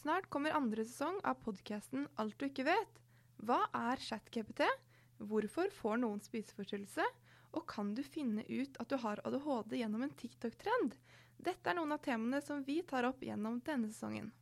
Snart kommer andre sesong av podkasten Alt du ikke vet. Hva er ChatGPT? Hvorfor får noen spiseforstyrrelse? Og kan du finne ut at du har ADHD gjennom en TikTok-trend? Dette er noen av temaene som vi tar opp gjennom denne sesongen.